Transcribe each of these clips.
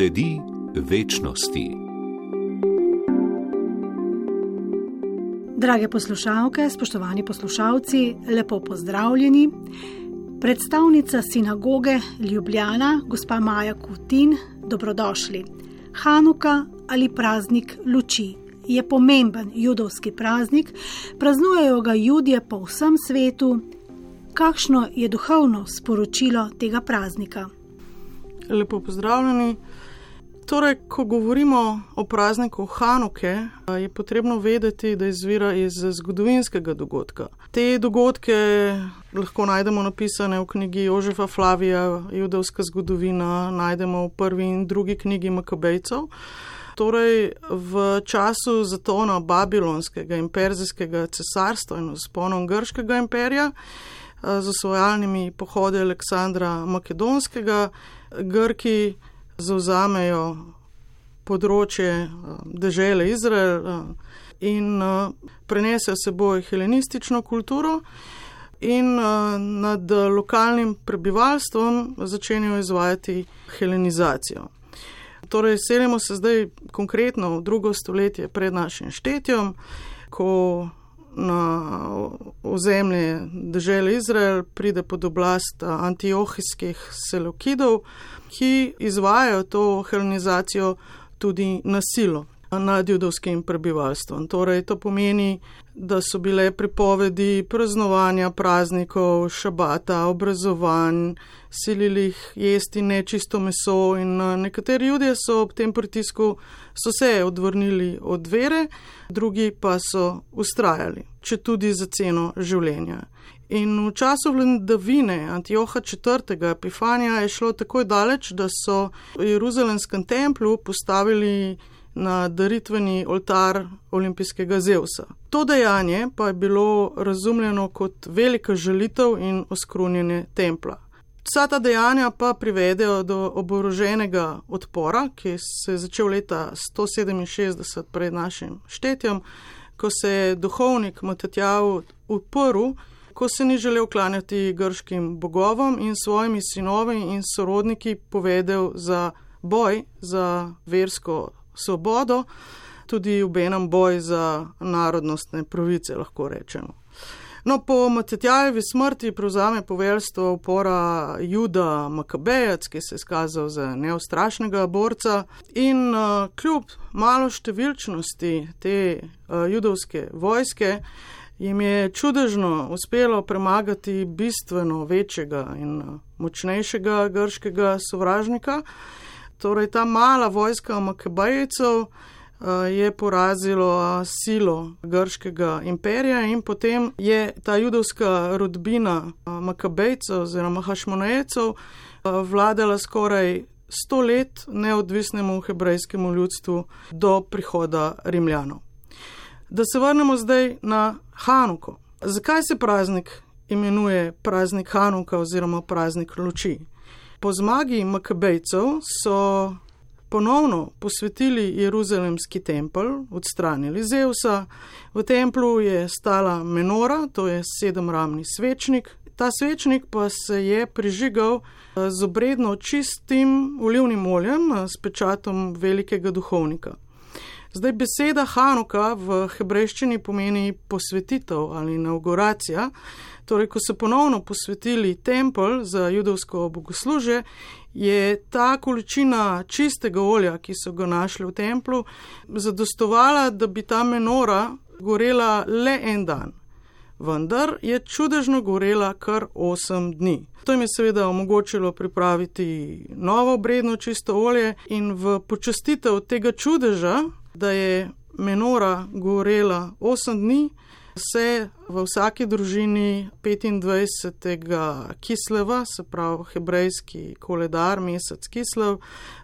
sledi večnosti. Drage poslušalke, spoštovani poslušalci, lepo pozdravljeni. Predstavnica sinagoge Ljubljana, gospa Maja Kutin, dobrodošli. Hanuka ali praznik luči je pomemben judovski praznik, praznujejo ga ljudje po vsem svetu. Kakšno je duhovno sporočilo tega praznika? Lepo pozdravljeni. Torej, ko govorimo o prazniku Hanuke, je potrebno vedeti, da izvira iz zgodovinskega dogodka. Te dogodke lahko najdemo napisane v knjigi Jožefa Flavija, Judovska zgodovina, najdemo v prvi in drugi knjigi Makabejcev. Torej, v času zatona babilonskega in perzijskega cesarstva in vzponom grškega imperija, z osvojalnimi pohodi Aleksandra Makedonskega, Grki zauzamejo področje dežele Izrael in prenesejo seboj helenistično kulturo in nad lokalnim prebivalstvom začenjajo izvajati helenizacijo. Torej, selimo se zdaj konkretno v drugo stoletje pred našim štetjem, ko na ozemlje dežele Izrael pride pod oblast antiohijskih selokidov, ki izvajajo to helenizacijo tudi na silo nad judovskim prebivalstvom. Torej, to pomeni, da so bile pripovedi praznovanja praznikov, šabata, obrazovanj, silili jih jesti nečisto meso in nekateri ljudje so ob tem pritisku so se odvrnili od vere, drugi pa so ustrajali, če tudi za ceno življenja. In v času vladavine Antioha IV. Epifanja je šlo tako daleč, da so v Jeruzalemskem templu postavili na daritveni oltar olimpijskega Zeusa. To dejanje pa je bilo razumljeno kot velika žalitev in oskrunjenje templa. Vsa ta dejanja pa privedejo do oboroženega odpora, ki se je začel leta 167 pred našim štetjem, ko se je duhovnik Matatjav uprl ko se ni želel klanjati grškim bogovom in svojimi sinovi in sorodniki povedal za boj za versko svobodo, tudi v enem boj za narodnostne pravice, lahko rečemo. No, po Matetjajevi smrti prevzame poveljstvo upora Juda Makabejec, ki se je izkazal za neustrašnega borca in uh, kljub malo številčnosti te uh, judovske vojske, jim je čudežno uspelo premagati bistveno večjega in močnejšega grškega sovražnika. Torej, ta mala vojska Makabajcev je porazilo silo grškega imperija in potem je ta judovska rodbina Makabejcev oziroma Hašmonejcev vladala skoraj sto let neodvisnemu hebrejskemu ljudstvu do prihoda Rimljanov. Da se vrnemo zdaj na Hanuko. Zakaj se praznik imenuje praznik Hanuka oziroma praznik luči? Po zmagi Makabejcev so ponovno posvetili Jeruzalemski tempelj, odstranili Zeusa. V templu je stala menora, to je sedemramni svečnik. Ta svečnik pa se je prižigal z obredno čistim olivnim oljem s pečatom velikega duhovnika. Zdaj, beseda Hanuka v hebrejščini pomeni posvetitev ali inauguracija. Torej, ko so ponovno posvetili tempelj za judovsko bogoslužje, je ta količina čistega olja, ki so ga našli v templu, zadostovala, da bi ta menora gorela le en dan. Vendar je čudežno gorela kar 8 dni. To jim je seveda omogočilo pripraviti novo obredno čisto olje in v počastitev tega čudeža da je menora gorela 8 dni, se v vsaki družini 25. kisleva, se pravi hebrejski koledar, mesec kislev,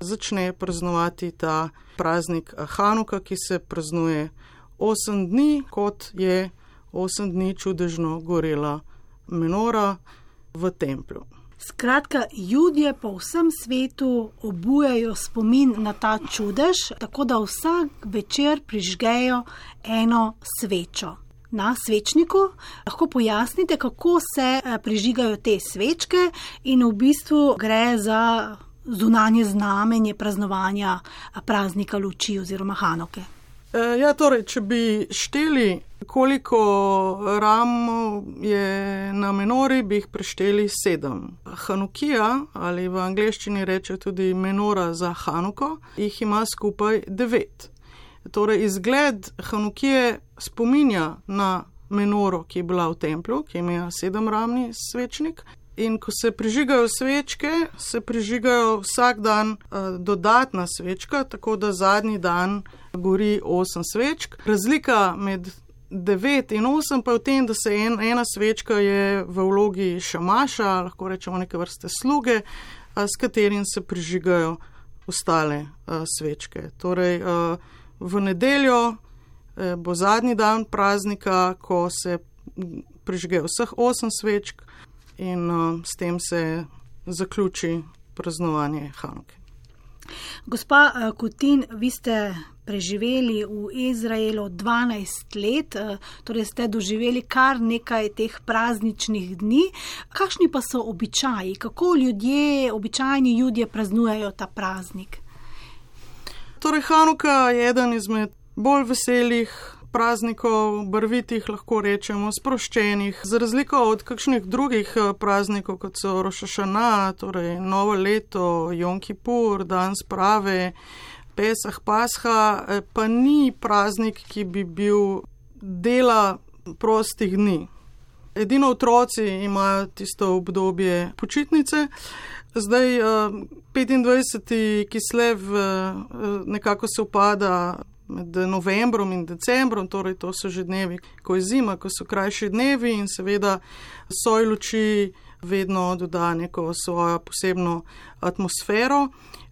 začne praznovati ta praznik Hanuka, ki se praznuje 8 dni, kot je 8 dni čudežno gorela menora v templju. Skratka, ljudje po vsem svetu obujajo spomin na ta čudež, tako da vsak večer prižgejo eno svečo. Na svečniku lahko pojasnite, kako se eh, prižigajo te svečke, in v bistvu gre za zunanje znamenje praznovanja praznika luči oziroma Hanoke? Ja, torej, če bi šteli, koliko ram je na menori, bi jih prešteli sedem. Hanukija, ali v angleščini reče tudi menora za Hanuko, jih ima skupaj devet. Torej, izgled Hanukije spominja na menoro, ki je bila v templju, ki ima sedemramni svečnik. In ko se prižigajo svečke, se prižigajo vsak dan uh, dodatna svečka, tako da zadnji dan gori osem svečk. Razlika med devet in osem pa je v tem, da se en, ena svečka je v vlogi šamaša, lahko rečemo neke vrste sluge, uh, s katerim se prižigajo ostale uh, svečke. Torej, uh, v nedeljo uh, bo zadnji dan praznika, ko se prižgejo vseh osem svečk in uh, s tem se zaključi praznovanje Hanuke. Gospa uh, Kutin, vi ste preživeli v Izraelu 12 let, torej ste doživeli kar nekaj teh prazničnih dni. Kakšni pa so običaji, kako ljudje, običajni ljudje praznujejo ta praznik? Torej, Hanuka je eden izmed bolj veselih praznikov, barvitih, lahko rečemo, sproščenih, za razliko od kakšnih drugih eh, praznikov, kot so Rošašana, torej Novo leto, Jom Kippur, Dan sprave, Pesah, Pasha, eh, pa ni praznik, ki bi bil dela prostih dni. Edino otroci imajo tisto obdobje počitnice. Zdaj, 25. Eh, kislev nekako se upada med novembrom in decembrom, torej to so že dnevi, ko je zima, ko so krajši dnevi in seveda soj luči vedno doda neko svojo posebno atmosfero.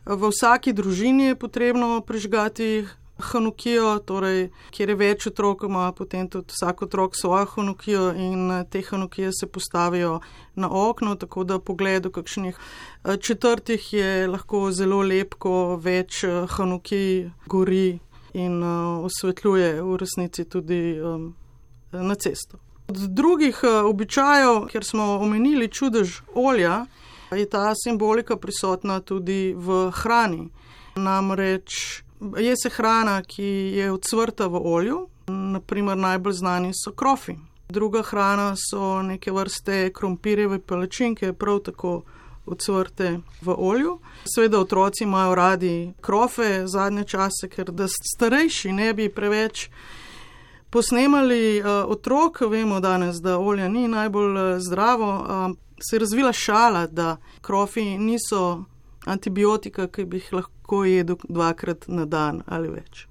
V vsaki družini je potrebno prižgati hanukijo, torej kjer je več otrok, ima potem tudi vsak otrok svojo hanukijo in te hanukije se postavijo na okno, tako da pogled do kakšnih eh, četrtih je lahko zelo lep, ko več eh, hanukij gori in osvetljuje v resnici tudi na cesto. Od drugih običajev, ker smo omenili čudež olja, je ta simbolika prisotna tudi v hrani. Namreč je se hrana, ki je odsvrta v olju, naprimer najbolj znani so krofi. Druga hrana so neke vrste krompirjeve palačinke, prav tako ocvrte v olju. Sveda otroci imajo radi krofe zadnje čase, ker da starejši ne bi preveč posnemali uh, otrok, vemo danes, da olje ni najbolj uh, zdravo, se je razvila šala, da krofi niso antibiotika, ki bi jih lahko jedel dvakrat na dan ali več.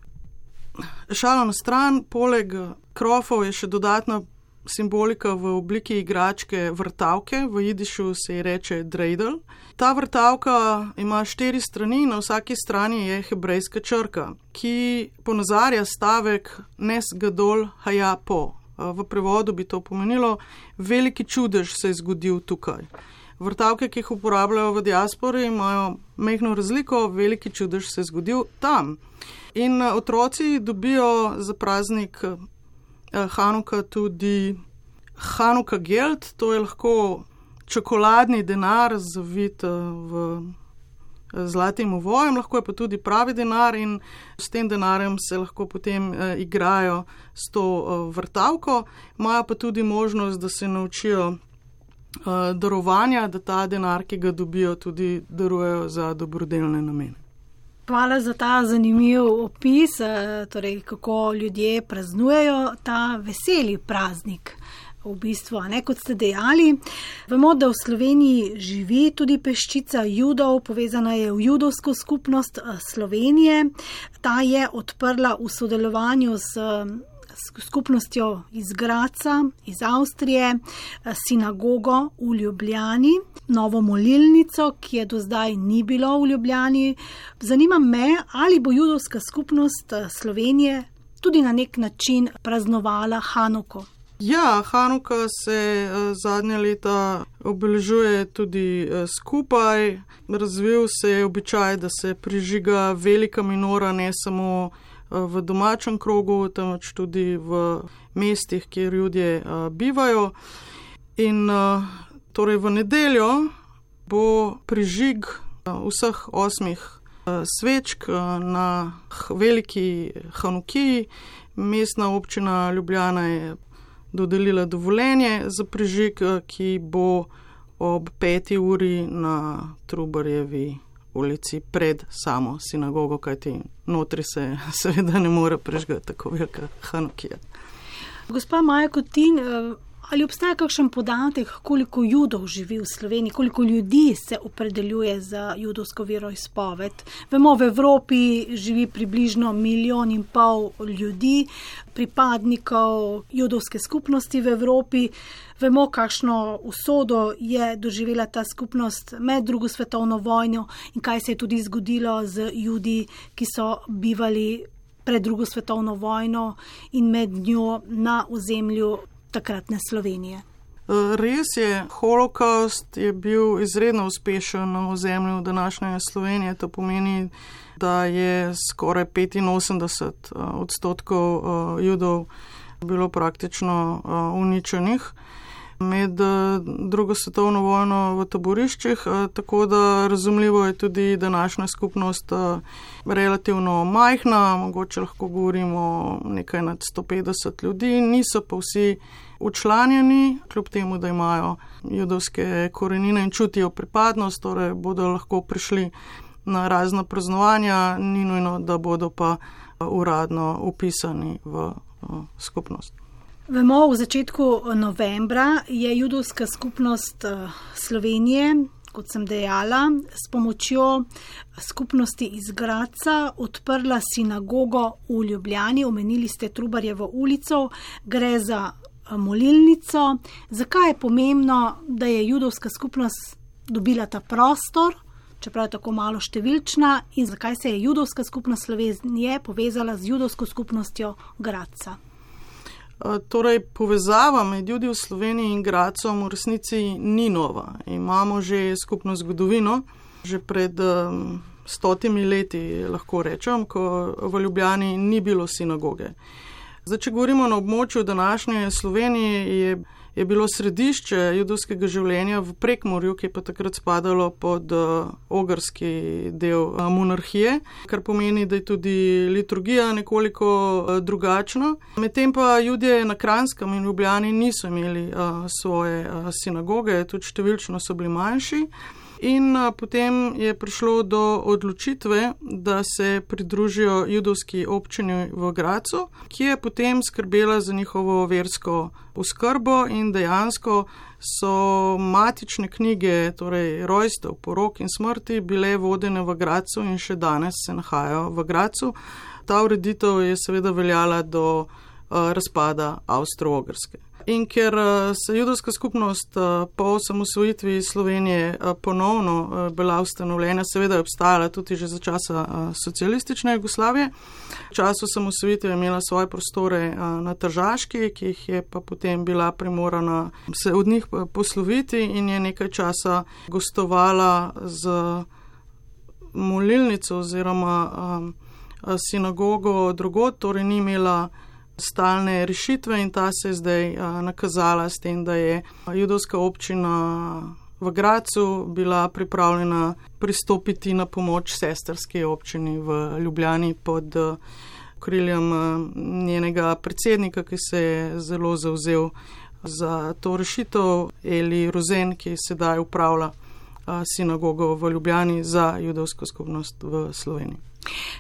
Šala na stran, poleg krofov je še dodatna simbolika v obliki igračke vrtavke, v jidišu se ji reče dreidel. Ta vrtavka ima štiri strani, na vsaki strani je hebrejska črka, ki ponazarja stavek Nes gadol haja po. V prevodu bi to pomenilo: Veliki čudež se je zgodil tukaj. Vrtavke, ki jih uporabljajo v diaspori, imajo mehko razliko, veliki čudež se je zgodil tam. In otroci dobijo za praznik Eh, Hanuka tudi Hanuka Geld, to je lahko čokoladni denar zavit eh, v eh, zlatim uvojem, lahko je pa tudi pravi denar in s tem denarjem se lahko potem igrajo s to vrtavko, imajo pa tudi možnost, da se naučijo darovanja, da ta denar, ki ga dobijo, tudi darujejo za dobrodelne namene. Hvala za ta zanimiv opis, eh, torej kako ljudje praznujejo ta veseli praznik. V bistvu, ne, kot ste dejali, vemo, da v Sloveniji živi tudi peščica judov, povezana je v judovsko skupnost eh, Slovenije. Ta je odprla v sodelovanju z skupnostjo iz Graca, iz Avstrije, eh, sinagogo v Ljubljani, novo molilnico, ki je do zdaj ni bilo v Ljubljani. Zanima me, ali bo judovska skupnost eh, Slovenije tudi na nek način praznovala Hanuko. Ja, Hanuka se uh, zadnja leta obeležuje tudi skupaj. Razvil se je običaj, da se prižiga velika minora, ne samo v domačem krogu, temveč tudi v mestih, kjer ljudje bivajo. In torej v nedeljo bo prižig vseh osmih svečk na veliki Hanukiji. Mestna občina Ljubljana je dodelila dovoljenje za prižig, ki bo ob peti uri na Trubarjevi ulici pred samo sinagogo, kajti notri se seveda ne more prežgati tako velika Hanukija. Gospa Maja Kotin, Ali obstaja kakšen podatek, koliko judov živi v Sloveniji, koliko ljudi se opredeljuje za judovsko veroizpoved? Vemo, v Evropi živi približno milijon in pol ljudi, pripadnikov judovske skupnosti v Evropi. Vemo, kakšno usodo je doživela ta skupnost med drugo svetovno vojno in kaj se je tudi zgodilo z ljudmi, ki so bivali pred drugo svetovno vojno in med njo na ozemlju takratne Slovenije. Res je, holokaust je bil izredno uspešen na ozemlju današnje Slovenije. To pomeni, da je skoraj 85 odstotkov judov bilo praktično uničenih med drugo svetovno vojno v taboriščih, tako da razumljivo je tudi današnja skupnost relativno majhna, mogoče lahko govorimo nekaj nad 150 ljudi, niso pa vsi učlanjeni, kljub temu, da imajo judovske korenine in čutijo pripadnost, torej bodo lahko prišli na razna praznovanja, ni nujno, da bodo pa uradno upisani v skupnost. Vemo, v začetku novembra je judovska skupnost Slovenije, kot sem dejala, s pomočjo skupnosti iz Graca odprla sinagogo v Ljubljani, omenili ste Trubarjevo ulico, gre za molilnico. Zakaj je pomembno, da je judovska skupnost dobila ta prostor, čeprav je tako malo številčna, in zakaj se je judovska skupnost Slovenije povezala z judovsko skupnostjo Graca? Torej, povezava med ljudmi v Sloveniji in Gracom v resnici ni nova. Imamo že skupno zgodovino, že pred um, stotimi leti, lahko rečem, ko v Ljubljani ni bilo sinagoge. Zdaj, če govorimo na območju današnje Slovenije, je, je bilo središče judovskega življenja v Prekmorju, ki je pa takrat spadalo pod uh, ogrski del uh, monarhije, kar pomeni, da je tudi liturgija nekoliko uh, drugačna. Medtem pa ljudje na Kranskem in Ljubljani niso imeli svoje sinagoge, tudi številčno so bili manjši. In potem je prišlo do odločitve, da se pridružijo judovski občini v Gracu, ki je potem skrbela za njihovo versko oskrbo in dejansko so matične knjige, torej rojstev, porok in smrti, bile vodene v Gracu in še danes se nahajajo v Gracu. Ta ureditev je seveda veljala do razpada Avstro-Ogrske. In ker eh, se judovska skupnost eh, po osamosvojitvi Slovenije eh, ponovno bila ustanovljena, seveda je obstajala tudi že za časa socialistične Jugoslavije. V času osamosvojitve je imela svoje prostore na Tržaški, ki jih je pa potem bila primorana se od njih posloviti in je nekaj časa gostovala z molilnico oziroma sinagogo drugod, torej ni imela stalne rešitve in ta se je zdaj nakazala s tem, da je judovska občina v Gracu bila pripravljena pristopiti na pomoč sestrski občini v Ljubljani pod kriljem njenega predsednika, ki se je zelo zauzel za to rešitev, Eli Rozen, ki sedaj upravlja sinagogo v Ljubljani za judovsko skupnost v Sloveniji.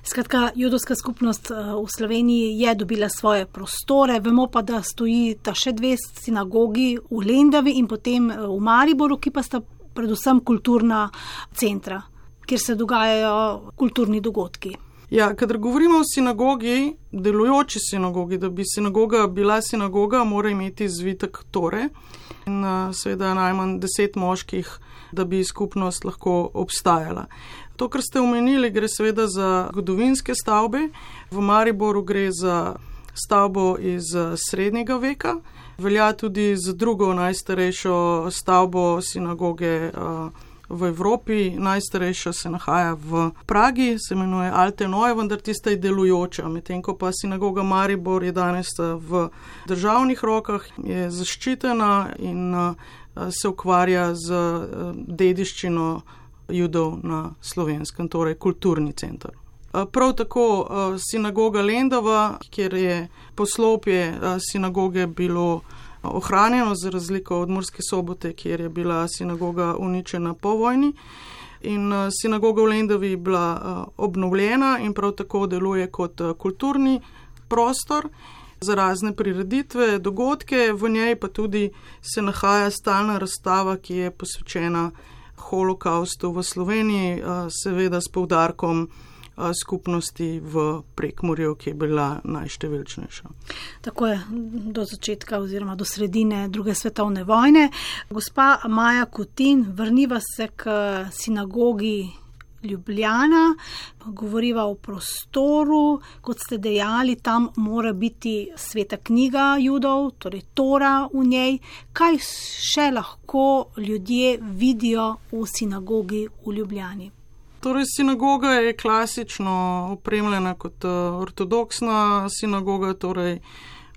Skratka, judovska skupnost v Sloveniji je dobila svoje prostore, vemo pa, da stoji ta še dve sinagogi v Lendavi in potem v Mariboru, ki pa sta predvsem kulturna centra, kjer se dogajajo kulturni dogodki. Ja, kadar govorimo o sinagogi, delujoči sinagogi, da bi sinagoga bila sinagoga, mora imeti zvitek tore in seveda najmanj deset moških, da bi skupnost lahko obstajala. To, kar ste omenili, gre seveda za zgodovinske stavbe. V Mariboru gre za stavbo iz srednjega veka, velja tudi za drugo najstarejšo stavbo sinagoge v Evropi. Najstarejša se nahaja v Pragi, se imenuje Alte Noe, vendar tista je delujoča, medtem ko pa sinagoga Maribor je danes v državnih rokah, je zaščitena in se ukvarja z dediščino judov na slovenskem, torej kulturni center. Prav tako sinagoga Lendava, kjer je poslopje sinagoge bilo ohranjeno, za razliko od Murske sobote, kjer je bila sinagoga uničena po vojni. In sinagoga v Lendavi je bila obnovljena in prav tako deluje kot kulturni prostor za razne prireditve, dogodke, v njej pa tudi se nahaja stalna razstava, ki je posvečena holokaustu v Sloveniji, seveda s poudarkom skupnosti v Prekmorju, ki je bila najštevilčnejša. Tako je do začetka oziroma do sredine druge svetovne vojne. Gospa Maja Kutin, vrniva se k sinagogi Ljubljana, govoriva o prostoru, kot ste dejali, tam mora biti sveta knjiga judov, torej Tora v njej. Kaj še lahko ljudje vidijo v sinagogi v Ljubljani? Torej, sinagoga je klasično opremljena kot ortodoksna sinagoga, torej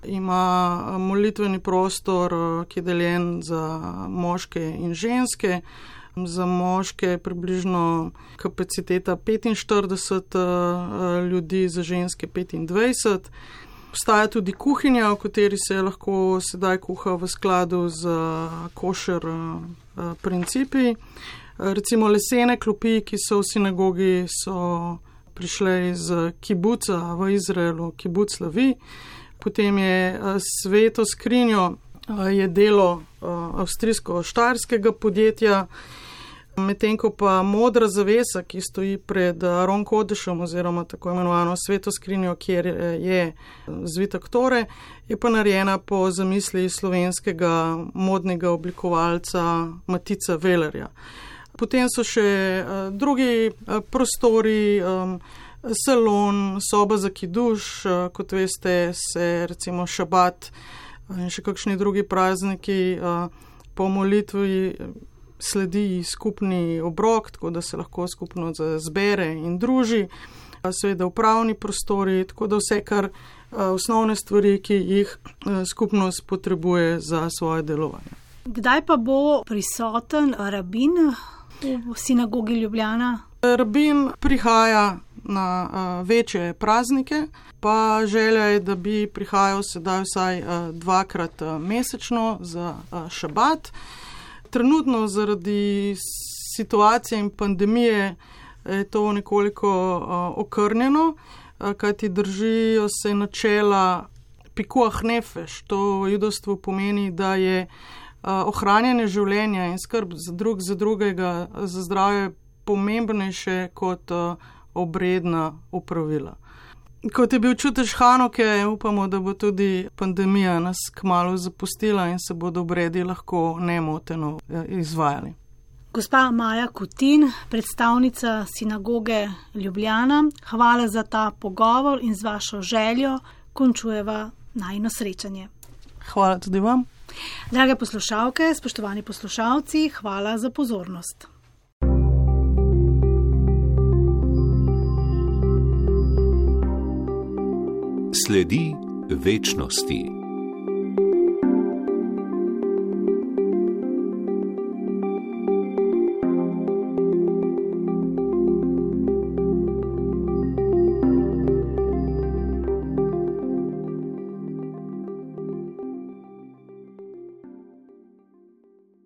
ima molitveni prostor, ki je deljen za moške in ženske za moške je približno kapaciteta 45 ljudi, za ženske 25. Obstaja tudi kuhinja, v kateri se lahko sedaj kuha v skladu z košer principi. Recimo lesene klopi, ki so v sinagogi, so prišle iz kibuca v Izraelu, kibuc Lavi. Potem je sveto skrinjo, je delo avstrijsko-štarskega podjetja, medtem ko pa modra zavesa, ki stoji pred Ron Kodešem oziroma tako imenovano sveto skrinjo, kjer je zvitek Tore, je pa narejena po zamisli slovenskega modnega oblikovalca Matica Velerja. Potem so še drugi prostori, salon, soba za kiduš, kot veste, se recimo šabat in še kakšni drugi prazniki po molitvi sledi skupni obrok, tako da se lahko skupno zbere in druži, seveda upravni prostori, tako da vse, kar osnovne stvari, ki jih skupnost potrebuje za svoje delovanje. Kdaj pa bo prisoten rabin v sinagogi Ljubljana? Rabin prihaja na večje praznike, pa želja je, da bi prihajal sedaj vsaj dvakrat mesečno za šabat. Trenutno zaradi situacije in pandemije je to nekoliko okrnjeno, kajti držijo se načela pikuah nefeš. To v judovstvu pomeni, da je ohranjanje življenja in skrb za drug za drugega, za zdravje pomembnejše kot obredna upravila. Kot je bil čutež Hanuke, upamo, da bo tudi pandemija nas kmalo zapustila in se bodo obredi lahko nemoteno izvajali. Gospa Maja Kutin, predstavnica sinagoge Ljubljana, hvala za ta pogovor in z vašo željo končujeva najno srečanje. Hvala tudi vam. Drage poslušalke, spoštovani poslušalci, hvala za pozornost. Sledi večnosti.